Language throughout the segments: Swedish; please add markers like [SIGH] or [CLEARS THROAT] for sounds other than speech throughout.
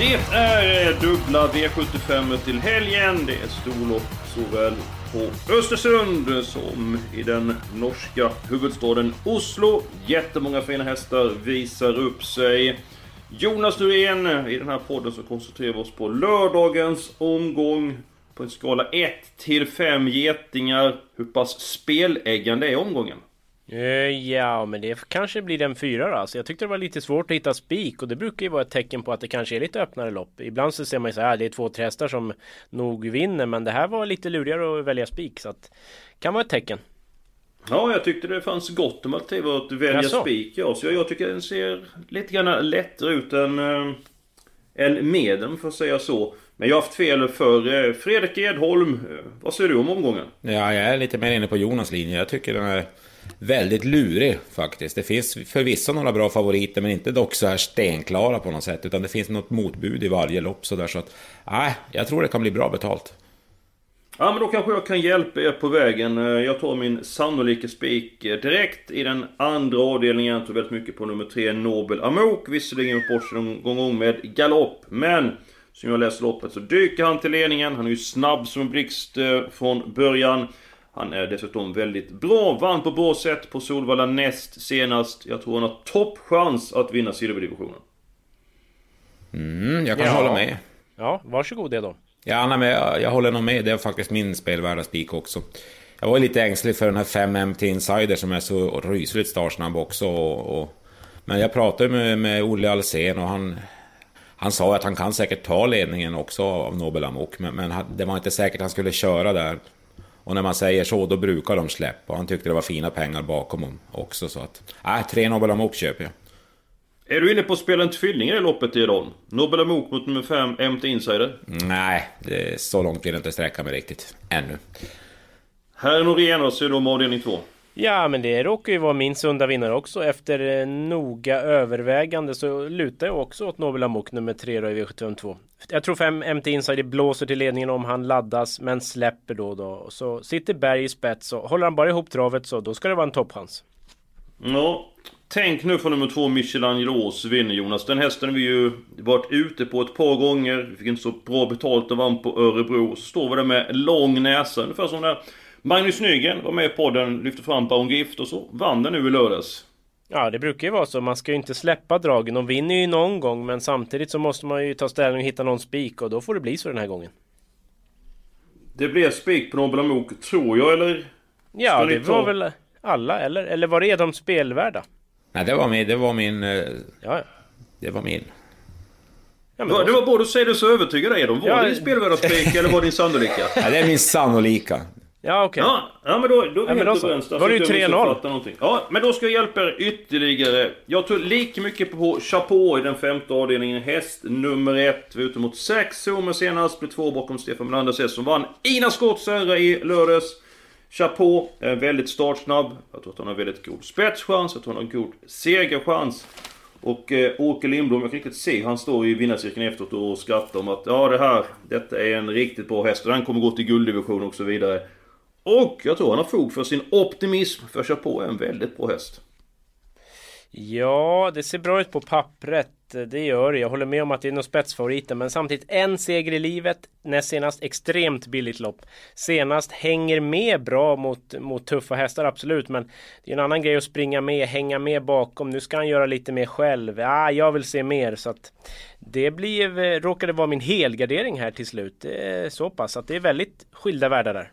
Det är eh, dubbla V75 till helgen. Det är storlopp såväl på Östersund som i den norska huvudstaden Oslo. Jättemånga fina hästar visar upp sig. Jonas Norén, i den här podden så koncentrerar vi oss på lördagens omgång. På en skala 1 till 5 getingar. Hur pass speläggande är omgången? Eh, Ja, men det kanske blir en fyra då. Alltså, jag tyckte det var lite svårt att hitta spik och det brukar ju vara ett tecken på att det kanske är lite öppnare lopp. Ibland så ser man ju så här, det är två, tre hästar som nog vinner, men det här var lite lurigare att välja spik så att kan vara ett tecken. Ja, jag tyckte det fanns gott om alternativ att välja Jaså? spik. Ja, så jag, jag tycker den ser lite grann lättare ut än, äh, än medel, för att säga så. Men jag har haft fel för eh, Fredrik Edholm. Vad säger du om omgången? Ja, jag är lite mer inne på Jonas linje. Jag tycker den är väldigt lurig faktiskt. Det finns förvisso några bra favoriter, men inte dock så här stenklara på något sätt. Utan det finns något motbud i varje lopp sådär så att... Nej, jag tror det kan bli bra betalt. Ja, men då kanske jag kan hjälpa er på vägen. Eh, jag tar min sannolika spik eh, direkt i den andra avdelningen. Jag tror väldigt mycket på nummer tre, Nobel Amok. Visserligen bort någon gång med galopp, men som jag läser loppet så dyker han till ledningen. Han är ju snabb som en blixt eh, från början. Han är dessutom väldigt bra, vann på bra sätt på Solvalla näst senast. Jag tror han har toppchans att vinna silverdivisionen. Mm, jag kan Ja. hålla med. Ja, varsågod det då. Ja, nej, men jag, jag håller nog med. Det är faktiskt min spelvärda spik också. Jag var lite ängslig för den här 5MT Insider som är så rysligt startsnabb också. Och, och, men jag pratade med, med Olle Alsen och han, han sa att han kan säkert ta ledningen också av Nobel Amok. Men, men han- det var inte säkert han skulle köra där. Och när man säger så, då brukar de släppa. Han tyckte det var fina pengar bakom dem också. Så att, nej, tre Nobel Amok köper jag. Är du inne på att spela en tvilling i det loppet Edholm? Nobel Amok mot nummer 5, MT Insider. Nej, det, så långt vill jag inte sträcka mig riktigt. Ännu. Herr Norén, vad säger du om avdelning 2? Ja, men det råkar ju vara min sunda vinnare också. Efter eh, noga övervägande så lutar jag också åt Nobel Amok nummer 3 då i V752. Jag tror 5 MT Insider blåser till ledningen om han laddas, men släpper då och då. Så sitter Berg i spets och håller han bara ihop travet så då ska det vara en toppchans. Ja, tänk nu för nummer två Michelangelos vinner Jonas. Den hästen har vi ju varit ute på ett par gånger. Vi fick inte så bra betalt och vann på Örebro. Så står vi där med lång näsa. Ungefär som när Magnus Nygren var med i podden, lyfte fram Baron Gift och så vann den nu i lördags. Ja, det brukar ju vara så. Man ska ju inte släppa dragen. De vinner ju någon gång, men samtidigt så måste man ju ta ställning och hitta någon spik och då får det bli så den här gången. Det blev spik på Nobel Amok, tror jag, eller? Ja, Ska det var ta- väl alla, eller? Eller var det de spelvärda? Nej, det var min... Det var min... eh, Ja, ja. Det var min. ja Det var, det var både säga det så övertygad är de. Var Ja, det din spelvärda spik eller var det din sannolika? [LAUGHS] Ja, det är min sannolika. Ja okej. Ja, ja men då, då är vi helt då överens. där, Var det ju att jag 3-0. missuppfattar någonting. Ja, men då ska jag hjälpa er ytterligare. Jag tror lika mycket på Chapeau i den femte avdelningen. Häst nummer ett. Vi är ute mot sex zoner senast. Blev två bakom Stefan Melanders häst som vann Ina Scotts ära i lördags. Chapeau är väldigt startsnabb. Jag tror att han har väldigt god spetschans. Jag tror han har god segerchans. Och eh, Åke Lindblom, jag kan riktigt se, han står i vinnarcirkeln efteråt och skrattar om att ja det här, detta är en riktigt bra häst och den kommer gå till gulddivision och så vidare. Och jag tror han har fog för sin optimism, för att köra på en väldigt bra häst. Ja, det ser bra ut på pappret. Det gör det. Jag håller med om att det är nog spetsfavoriten. Men samtidigt en seger i livet. Näst senast extremt billigt lopp. Senast hänger med bra mot, mot tuffa hästar, absolut. Men det är en annan grej att springa med, hänga med bakom. Nu ska han göra lite mer själv. Ja, jag vill se mer. Så att det blev, eh, råkade vara min helgardering här till slut. Så pass att det är väldigt skilda världar där.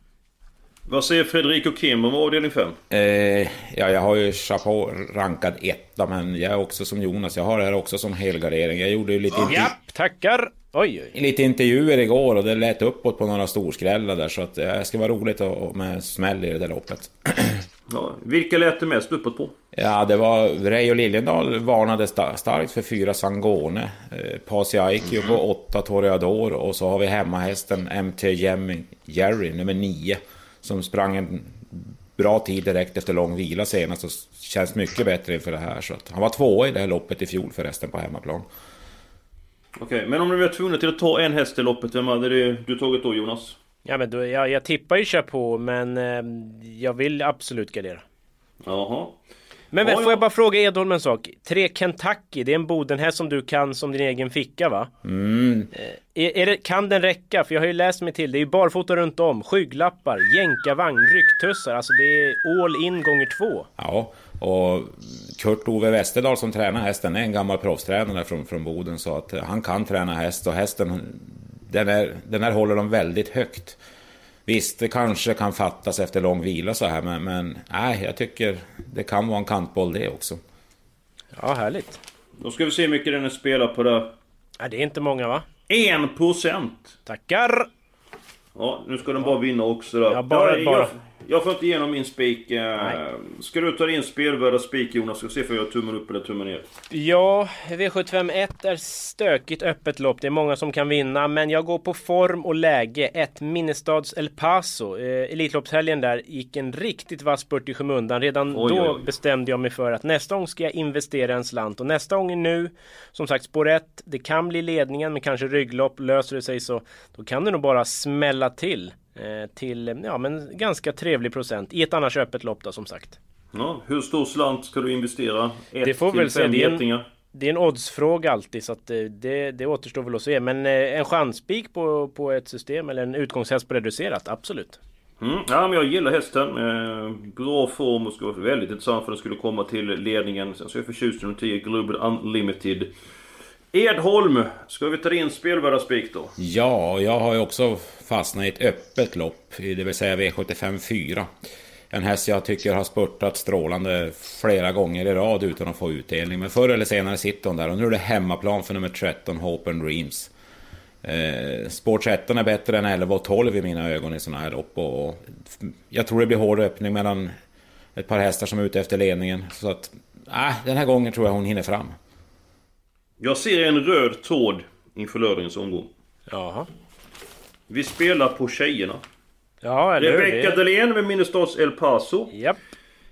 Vad säger Fredrik och Kim om avdelning 5? Eh, ja, jag har ju Chapeau rankad etta, men jag är också som Jonas. Jag har det här också som helgardering. Jag gjorde ju lite, intervju- Japp, tackar! Oj, oj. lite intervjuer igår och det lät uppåt på några storskrällar där. Så att eh, det ska vara roligt att, och med smäll i det där loppet. [CLEARS THROAT] Ja, vilka lät det mest uppåt på? Ja, det var Reijo Liljendahl varnade starkt för fyra Sangone. Eh, Pasi Aikio på åtta Toreador och så har vi hemmahästen MT Jerry nummer nio. Som sprang en bra tid direkt efter lång vila senast och känns mycket bättre inför det här. Så att, han var tvåa i det här loppet i fjol förresten på hemmaplan. Okej, men om du var tvungen till att ta en häst i loppet, vem hade det, du tagit då Jonas? Ja men då, jag, jag tippar ju Chapeau men eh, jag vill absolut gardera. Jaha. Men Ja, får ja. jag bara fråga Edholm en sak? Tre Kentucky, det är en bodenhäst som du kan som din egen ficka va? Mm. Är, är det, kan den räcka? För jag har ju läst mig till, det är ju barfota runt om, skygglappar, jänkarvagn, rycktussar. Alltså det är all in gånger två. Ja, och Kurt-Ove Westerdahl som tränar hästen är en gammal proffstränare från, från Boden så att han kan träna häst och hästen den, är, den här håller de väldigt högt. Visst, det kanske kan fattas efter lång vila så här men, men nej, jag tycker det kan vara en kantboll det också. Ja, härligt. Då ska vi se hur mycket den är spelad på där. Ja, det är inte många va? 1%! Tackar! Ja, nu ska den bara vinna också då. Ja, bara- jag, bara. Jag, får inte igenom min spik. Eh, ska du ta din spelvärda spik Jonas? Ska se för jag gör tummen upp eller tummen ner. Ja, V751 är stökigt öppet lopp. Det är många som kan vinna, men jag går på form och läge. Ett Minnestads El Paso. Eh, Elitloppshelgen där gick en riktigt vass spurt i skymundan. Redan Oj, då oj, oj. bestämde jag mig för att nästa gång ska jag investera en slant. Och nästa gång är nu. Som sagt, spår 1. Det kan bli ledningen, men kanske rygglopp. Löser det sig så, då kan det nog bara smälla till. Eh, till, ja men ganska trevlig procent. I ett annars öppet lopp då, som sagt. Ja, hur stor slant ska du investera? Ett Det får till väl fem det är en- getingar. Det är en oddsfråga alltid så att eh, det, det återstår väl att se. Men eh, en chanspik på, på ett system eller en utgångshäst på reducerat, absolut. Mm. Ja, men jag gillar hästen. Eh, bra form och ska vara väldigt intressant för den skulle komma till ledningen. Sen så är jag förtjust i de 10 Global Unlimited. Edholm, ska vi ta din spelvärda spik då? Ja, jag har ju också fastnat i ett öppet lopp, det vill säga V75 4. En häst jag tycker har spurtat strålande flera gånger i rad utan att få utdelning. Men förr eller senare sitter hon där och nu är det hemmaplan för nummer 13, Hope and Dreams. Eh, spår 13 är bättre än 11 och 12 i mina ögon i sådana här lopp. Och, och jag tror det blir hård öppning mellan ett par hästar som är ute efter ledningen. Så att, äh, den här gången tror jag hon hinner fram. Jag ser en röd tråd inför lördagens omgång. Jaha. Vi spelar på tjejerna. Ja, eller hur? Rebecka Det- Dahlén med Minnestads El Paso. Japp.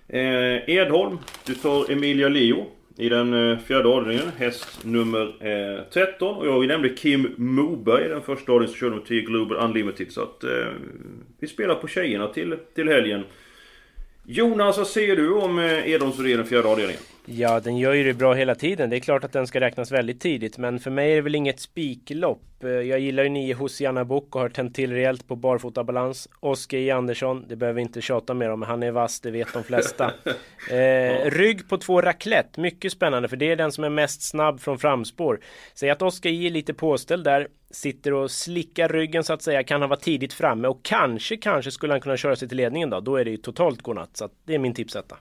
Eh, Edholm, du tar Emilia Leo i den eh, fjärde avdelningen. Häst nummer eh, 13. Och jag nämnde Kim Moberg i den första avdelningen som körde med 10 Global Unlimited. Så att eh, vi spelar på tjejerna till, till helgen. Jonas, vad säger du om eh, Edholms och den fjärde avdelningen? Ja, den gör ju det bra hela tiden. Det är klart att den ska räknas väldigt tidigt, men för mig är det väl inget spiklopp. Eh, Jag gillar ju nio Hosianna Book och har tänt till rejält på barfotabalans. Oskar J. Andersson, det behöver vi inte tjata mer om, han är vass, det vet de flesta. [LAUGHS] eh, rygg på två raclette, mycket spännande, för det är den som är mest snabb från framspår. Säg att Oskar J. är lite påställd där, sitter och slickar ryggen så att säga, kan han vara tidigt framme och kanske, kanske skulle han kunna köra sig till ledningen då. Då är det ju totalt godnatt, så det är min tipsetta.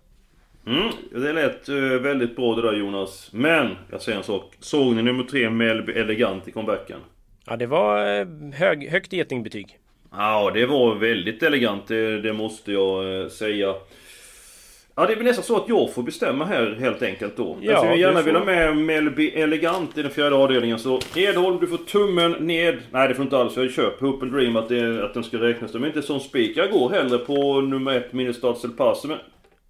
Mm, det lät eh, väldigt bra det där Jonas. Men, jag säger en sak. Såg ni nummer 3 Melby Elegant i comebacken? Ja, det var eh, hög, högt getingbetyg. Ja, det var väldigt elegant, det, det måste jag eh, säga. Ja, det är väl nästan så att jag får bestämma här helt enkelt då. Ja, jag skulle gärna du får- vilja ha med Melby Elegant i den fjärde avdelningen. Så Edholm, du får tummen ned. Nej, det får inte alls. Jag köper Hope and Dream att, det, att den ska räknas. De är inte som spik. Jag går hellre på nummer ett, Minnestads El Paso. Men,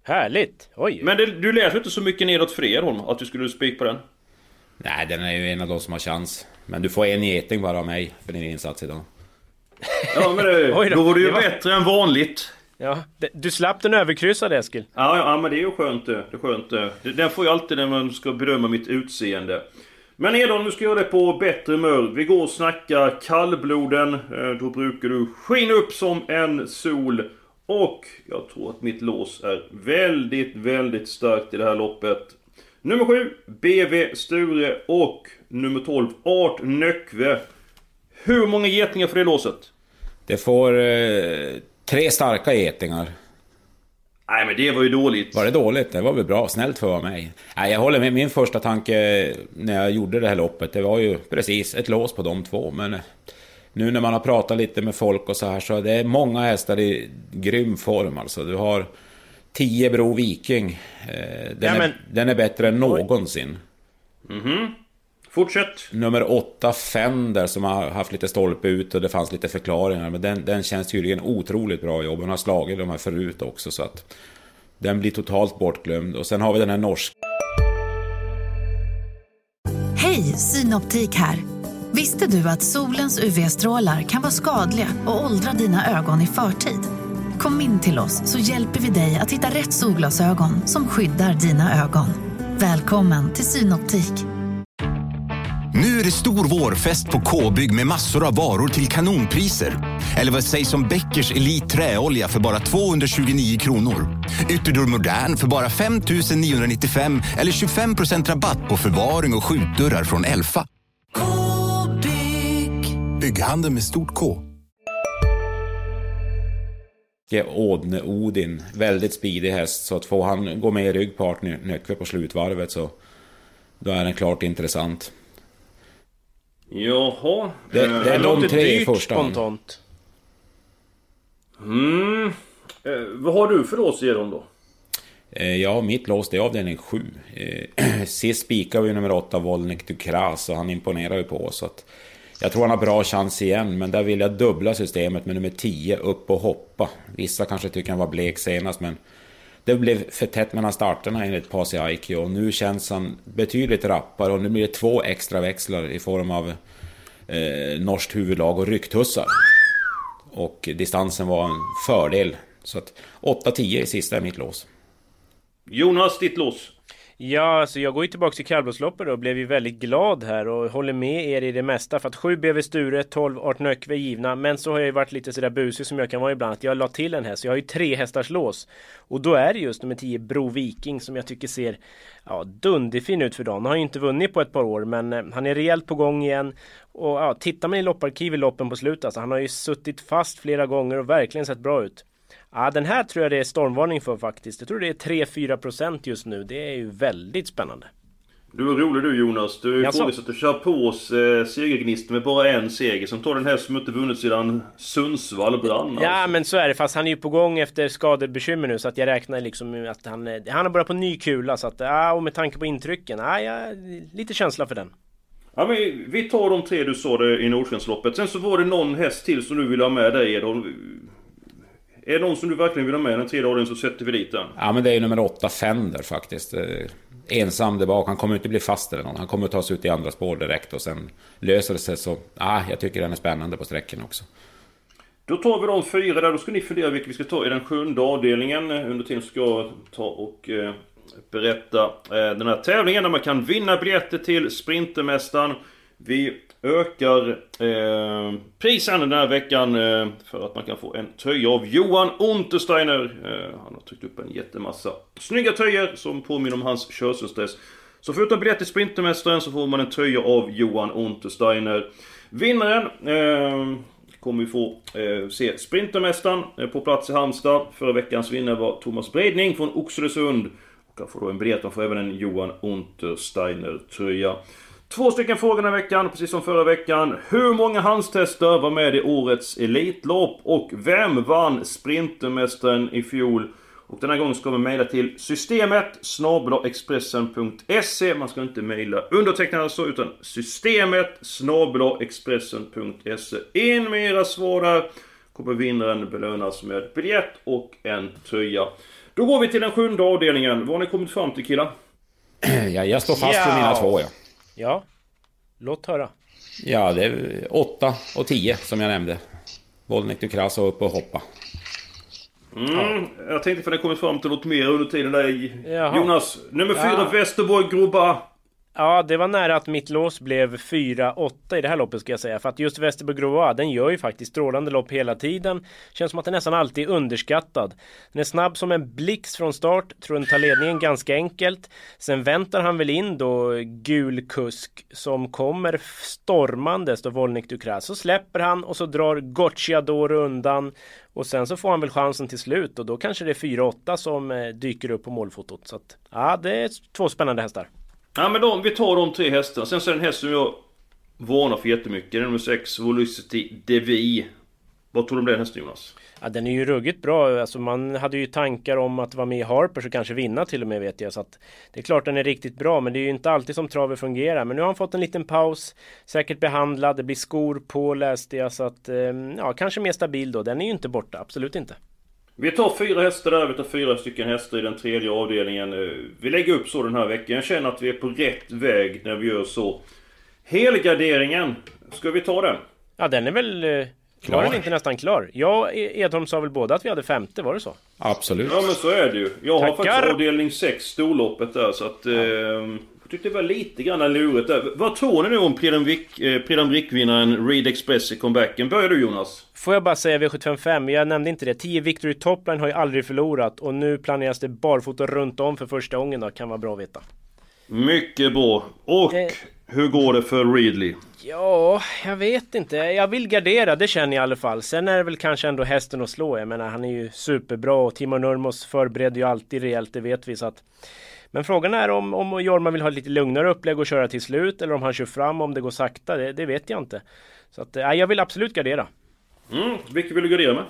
Härligt! Oj! men det, du läser inte så mycket nedåt för Edholm, att du skulle spik på den? Nej, den är ju en av de som har chans. Men du får en geting bara av mig för din insats idag. Ja, men det, [LAUGHS] Oj då, då var det ju det var- bättre än vanligt. Ja, det- du slapp den överkryssade Eskil. Ja, ja, men det är ju skönt det. det är skönt Den får jag alltid när man ska bedöma mitt utseende. Men Edon, nu ska jag göra det på bättre humör. Vi går och snackar kallbloden. Eh, Då brukar du skina upp som en sol. Och jag tror att mitt lås är väldigt, väldigt starkt i det här loppet. Nummer 7, BV Sture och nummer 12, Art Nöckve. Hur många getingar för det låset? Det får eh, tre starka getingar. Nej men det var ju dåligt. Var det dåligt? Det var väl bra. Snällt för att vara mig. Nej, jag håller med. Min första tanke när jag gjorde det här loppet, det var ju precis ett lås på de två. Men eh, nu när man har pratat lite med folk och så här så det är många hästar i grym form alltså. Du har 10 Bro Viking. Eh, den, Ja, men- är, den är bättre än någonsin. Fortsätt. Nummer 8 Fender som har haft lite stolpe ut och det fanns lite förklaringar. Men den, den känns tydligen otroligt bra jobb. Den har slagit de här förut också så att... Den blir totalt bortglömd. Och sen har vi den här norska Hej, Synoptik här. Visste du att solens UV-strålar kan vara skadliga och åldra dina ögon i förtid? Kom in till oss så hjälper vi dig att hitta rätt solglasögon som skyddar dina ögon. Välkommen till Synoptik. Nu är det stor vårfest på K-bygg med massor av varor till kanonpriser. Eller vad sägs om Bäckers Elite Träolja för bara 229 kronor? Ytterdörr Modern för bara 5 995 eller 25% rabatt på förvaring och skjutdörrar från Elfa. Bygghandeln med stort K. Ådne Odin. Väldigt speedig häst. Så att får han gå med i rygg på Art Ny- Nöckve på slutvarvet så... Då är den klart intressant. Jaha. Det, eh, det är de tre i första hand. spontant. Mm. Eh, vad har du för lås i dem då? Eh, Ja, mitt lås det är avdelning 7. Eh, [CLEARS THROAT] Sist spikade vi nummer 8, Volnik Dukras, och han imponerar ju på oss. Så att jag tror han har bra chans igen, men där vill jag dubbla systemet med nummer 10, upp och hoppa. Vissa kanske tycker han var blek senast, men det blev för tätt mellan starterna enligt Pasi Aiki och nu känns han betydligt rappare och nu blir det två extra växlar i form av eh, norskt huvudlag och rycktussar. Och distansen var en fördel. Så att 8-10 i sista är mitt lås. Jonas, ditt lås. Ja, alltså jag går ju tillbaka till kallblodsloppet och blev ju väldigt glad här och håller med er i det mesta. För att 7 BV Sture, 12 Art Nöckve givna. Men så har jag ju varit lite sådär busig som jag kan vara ibland. Att jag la till en häst. Jag har ju tre hästars lås. Och då är det just nummer 10 Bro Viking som jag tycker ser ja, dunderfin ut för dagen. Han har ju inte vunnit på ett par år men eh, han är rejält på gång igen. Och ja, tittar man i lopparkiv i loppen på slutet alltså, han har ju suttit fast flera gånger och verkligen sett bra ut. Ja, den här tror jag det är stormvarning för faktiskt. Jag tror det är 3-4% just nu. Det är ju väldigt spännande. Du är rolig du Jonas. Du ifrågasätter att köra på oss eh, segergnisten med bara en seger. Som tar den här som inte vunnit sedan Sundsvall brann. Ja alltså. men så är det fast han är ju på gång efter skadebekymmer nu så att jag räknar liksom att han, eh, han har börjat på ny kula så att ja och med tanke på intrycken, ja, ja lite känsla för den. Ja, men vi tar de tre du sa det i Nordsjällandsloppet. Sen så var det någon häst till som du vill ha med dig. Det, är det någon som du verkligen vill ha med den tredje avdelningen så sätter vi dit den. Ja men det är ju nummer 8 Fender faktiskt. Eh, Ensam där bak, han kommer inte bli fast eller någon. Han kommer ta sig ut i andra spår direkt och sen löser det sig så... Ja, jag tycker den är spännande på sträckan också. Då tar vi de fyra där. Då ska ni fundera vilka vi ska ta i den sjunde avdelningen. Under tiden ska jag ta och eh, berätta eh, den här tävlingen där man kan vinna biljetter till Sprintermästaren. Vi ökar eh, prisen den här veckan eh, för att man kan få en tröja av Johan Untersteiner. Eh, han har tryckt upp en jättemassa snygga tröjor som påminner om hans körselstress. Så förutom biljett till Sprintermästaren så får man en tröja av Johan Untersteiner. Vinnaren eh, kommer vi få eh, se Sprintermästaren eh, på plats i Halmstad. Förra veckans vinnare var Thomas Bredning från Oxelösund. Och han får då en biljett, han får även en Johan Untersteiner-tröja. Två stycken frågor den här veckan, precis som förra veckan. Hur många handstester var med i årets Elitlopp? Och vem vann Sprintermästaren i fjol? Och den här gången ska man mejla till systemet snabelaexpressen.se Man ska inte mejla undertecknad alltså, utan systemet snabelaexpressen.se In med era svar där kommer vinnaren belönas med biljett och en tröja. Då går vi till den sjunde avdelningen. Vad har ni kommit fram till killar? [CLEARS THROAT] Ja, jag står fast vid Ja. mina två ja. Ja, låt höra. Ja, det är 8 och 10 som jag nämnde. Volnik Dukras och upp och hoppa. Mm, Jag tänkte för ni kommit fram till något mer under tiden där. Jaha. Jonas, nummer fyra Ja. Västerborg Groba. Ja, det var nära att mitt lås blev 4-8 i det här loppet ska jag säga. För att just Västerbo Groa, den gör ju faktiskt strålande lopp hela tiden. Känns som att den nästan alltid är underskattad. Den är snabb som en blixt från start, tror den tar ledningen ganska enkelt. Sen väntar han väl in då gul kusk som kommer stormandes då Volnik Dukras. Så släpper han och så drar Gocciador undan. Och sen så får han väl chansen till slut och då kanske det är 4-8 som eh, dyker upp på målfotot. Så att, ja, det är två spännande hästar. Ja men de, vi tar de tre hästarna. Sen så är det en häst som jag varnar för jättemycket. Det är nummer 6, Volicity Devi. Vad tror du om den hästen Jonas? Ja, den är ju ruggigt bra. Alltså, man hade ju tankar om att vara med i Harpers och kanske vinna till och med vet jag. Så att det är klart den är riktigt bra. Men det är ju inte alltid som travet fungerar. Men nu har han fått en liten paus. Säkert behandlad. Det blir skor på läste jag. Så att ehm, ja, kanske mer stabil då. Den är ju inte borta. Absolut inte. Vi tar fyra hästar där, vi tar fyra stycken hästar i den tredje avdelningen. Eh, vi lägger upp så den här veckan. Jag känner att vi är på rätt väg när vi gör så. Helgarderingen, ska vi ta den? Ja, den är väl eh, klar eller inte nästan klar? Jag och Edholm sa väl båda att vi hade femte, var det så? Absolut. Ja men så är det ju. Jag har Tackar. faktiskt avdelning 6, storloppet där så att... Eh, jag tyckte det var lite grann lurigt där. Vad tror ni nu om Prix d'Amérique-vinnaren Reed Express i comebacken? Börjar du Jonas? Får jag bara säga V755, jag nämnde inte det. 10 Victory Topline har ju aldrig förlorat och nu planeras det barfota runt om för första gången då, kan vara bra att veta. Mycket bra. Och Eh. Hur går det för Readley? Ja, jag vet inte. Jag vill gardera, det känner jag i alla fall. Sen är det väl kanske ändå hästen att slå. Jag menar, han är ju superbra och Timo Nurmos förbereder ju alltid rejält, det vet vi. Så att... Men frågan är om, om Jorma vill ha lite lugnare upplägg och köra till slut eller om han kör fram om det går sakta. Det, det vet jag inte. Så att, ja, jag vill absolut gardera. Mm, vilket vill du gardera med?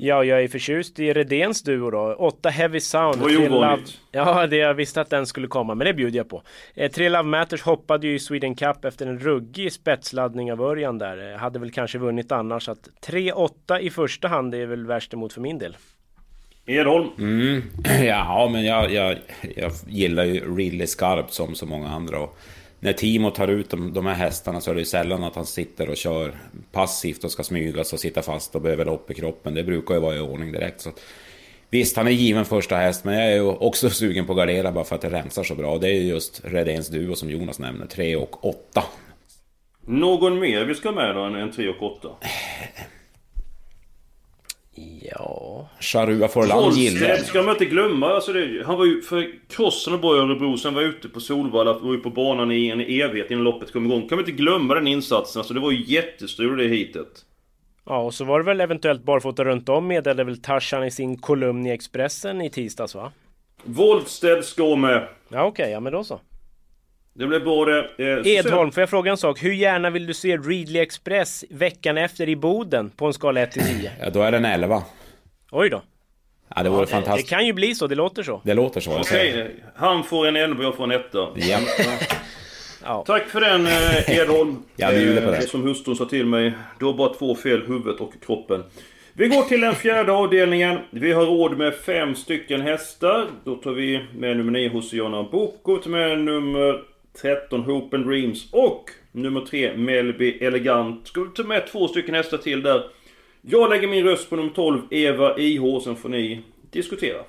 Ja, jag är förtjust i Redéns duo då. 8 Heavy Sound. Ju Tre Love-. Ja, det jag visste att den skulle komma, men det bjuder jag på. Eh, tre Love Matters hoppade ju i Sweden Cup efter en ruggig spetsladdning av Örjan där. Eh, hade väl kanske vunnit annars. Så att 3-8 i första hand är väl värst emot för min del. Edholm? Mm. [CLEARS THROAT] Ja, men jag, jag, jag gillar ju Ridley skarpt som så många andra. Och när Timo tar ut de, de här hästarna så är det ju sällan att han sitter och kör passivt och ska smygas och sitta fast och behöver lopp i kroppen. Det brukar ju vara i ordning direkt. Så att, visst, han är given första häst, men jag är ju också [LAUGHS] sugen på att gardera bara för att det rensar så bra. Och det är ju just Redéns Duo som Jonas nämner, 3 och 8. Någon mer vi ska med då än, än 3 och 8? Ja... Charua Forlan gillar Holstedt ska man inte glömma. Alltså det, han var ju för krossen och bra i Örebro. Sen var ute på Solvalla. Var ju på banan i en evighet innan loppet kom igång. Kan vi inte glömma den insatsen. Alltså det var ju jättestrul det hitet. Ja, och så var det väl eventuellt barfota runt om meddelade väl Tarzan i sin kolumn i Expressen i tisdags va? Woldstedt ska med. Ja okej, ja men då så. Det blev bra det. Eh, Edholm, får jag fråga en sak? Hur gärna vill du se Readly Express veckan efter i Boden på en skala 1 till 10? Ja, då är den 11. Oj då. Ja, det vore Det fantastiskt. kan ju bli så, det låter så. Det låter så. Okej, eh, han får en 11 jag får en 1 Ja. Ja. Tack för den eh, Edholm. Jag bjuder på det. Eh, Som hustrun sa till mig. Du har bara två fel, huvudet och kroppen. Vi går till den fjärde avdelningen. Vi har råd med fem stycken hästar. Då tar vi med nummer 9 Hosiana Boko. Med nummer 13 Hope and Dreams. Och nummer 3 Melby Elegant. Ska vi ta med två stycken hästar till där. Jag lägger min röst på nummer 12 Eva IH. Sen får ni diskutera.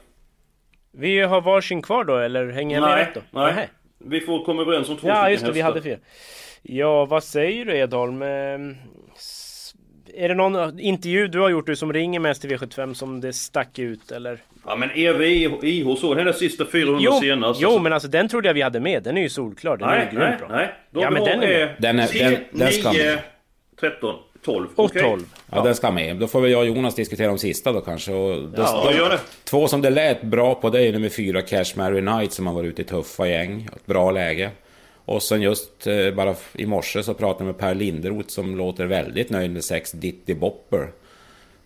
Vi har varsin kvar då, eller hänger jag med Nej, rätt då? nej. Nähä. Vi får komma överens om två Ja, stycken just det, vi hästar. hade fel. Ja, vad säger du Edholm? Är det någon intervju du har gjort du som ringer mest till V75 som det stack ut eller? Ja men Eva IH så, den där sista 400 Jo, senast. jo men alltså den trodde jag vi hade med. Den är ju solklar. Den är Nej, ju nej, grymt bra. nej. De Ja, men den är. Den är- 3, den- den ska 9, med. 13, 12. Och okej? 12. Ja, den ska med. Då får väl jag och Jonas diskutera om sista då kanske. Och då, Ja, gör det. Två som det lät bra på det är nummer fyra Cash Mary Knight som har varit ute i tuffa gäng. Ett bra läge. Och sen just eh, bara i morse så pratade jag med Per Linderoth som låter väldigt nöjd med sex Ditty Bopper.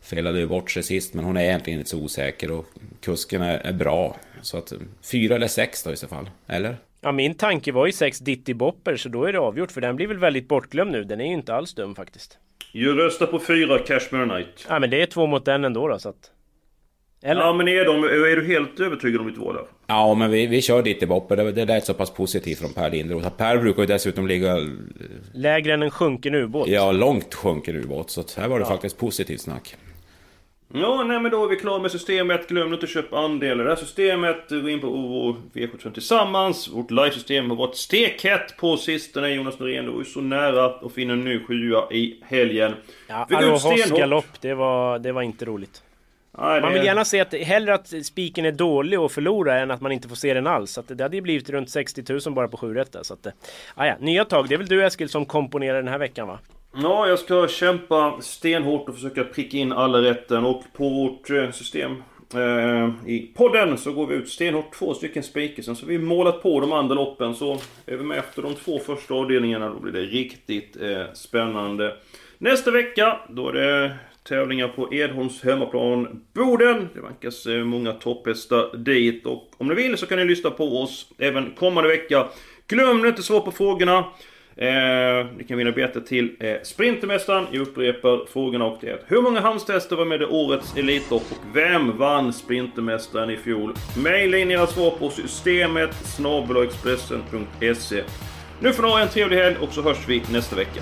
Felade ju bort sig sist men hon är egentligen inte så osäker och kusken är, är bra. Så att fyra eller sex då i så fall. Eller? Ja, min tanke var ju sex Ditty Bopper så då är det avgjort för den blir väl väldigt bortglömd nu. Den är ju inte alls dum faktiskt. Jag röstar på 4 Cashmere Knight. Ja men det är två mot en ändå då så att... Eller? Ja men är, de, är du helt övertygad om ditt val? Ja, men vi, vi kör Ditty Bopper. Det, det lät så pass positivt från Per Linderoth. Per brukar ju dessutom ligga Lägre än en sjunken ubåt. ja, långt sjunken ubåt. Så här var det faktiskt positivt snack. Ja, nej men då är vi klara med systemet. Glöm inte att köpa andelar i det här systemet. Gå in på OO V75 tillsammans. Vårt livesystem har varit stekhett på sistone. Jonas Norén, du var ju så nära att finna en ny sjua i helgen. Ja, stenhårt. galopp, det var, det var inte roligt. Man det- vill gärna se att, hellre att spiken är dålig och förlorar än att man inte får se den alls. Så att det hade ju blivit runt 60 000 bara på 7 rätt där, så att, eh, ah, ja, Nya tag, det är väl du Eskil som komponerar den här veckan va? Ja, jag ska kämpa stenhårt och försöka pricka in alla rätten och på vårt eh, system eh, i podden så går vi ut stenhårt två stycken spikar. Så har vi målat på de andra loppen så är vi med efter de två första avdelningarna. Då blir det riktigt eh, spännande. Nästa vecka, då är det tävlingar på Edholms hemmaplan Boden. Det vankas eh, många topphästar dit och om ni vill så kan ni lyssna på oss även kommande vecka. Glöm nu inte svara på frågorna. Eh, ni kan vinna biljetter till eh, Sprintermästaren. Jag upprepar frågorna och det är Hur många hamstester var med i årets Elitlopp och vem vann Sprintermästaren i fjol? Maila in era svar på systemet snabelaexpressen.se Nu får ni ha en trevlig helg och så hörs vi nästa vecka.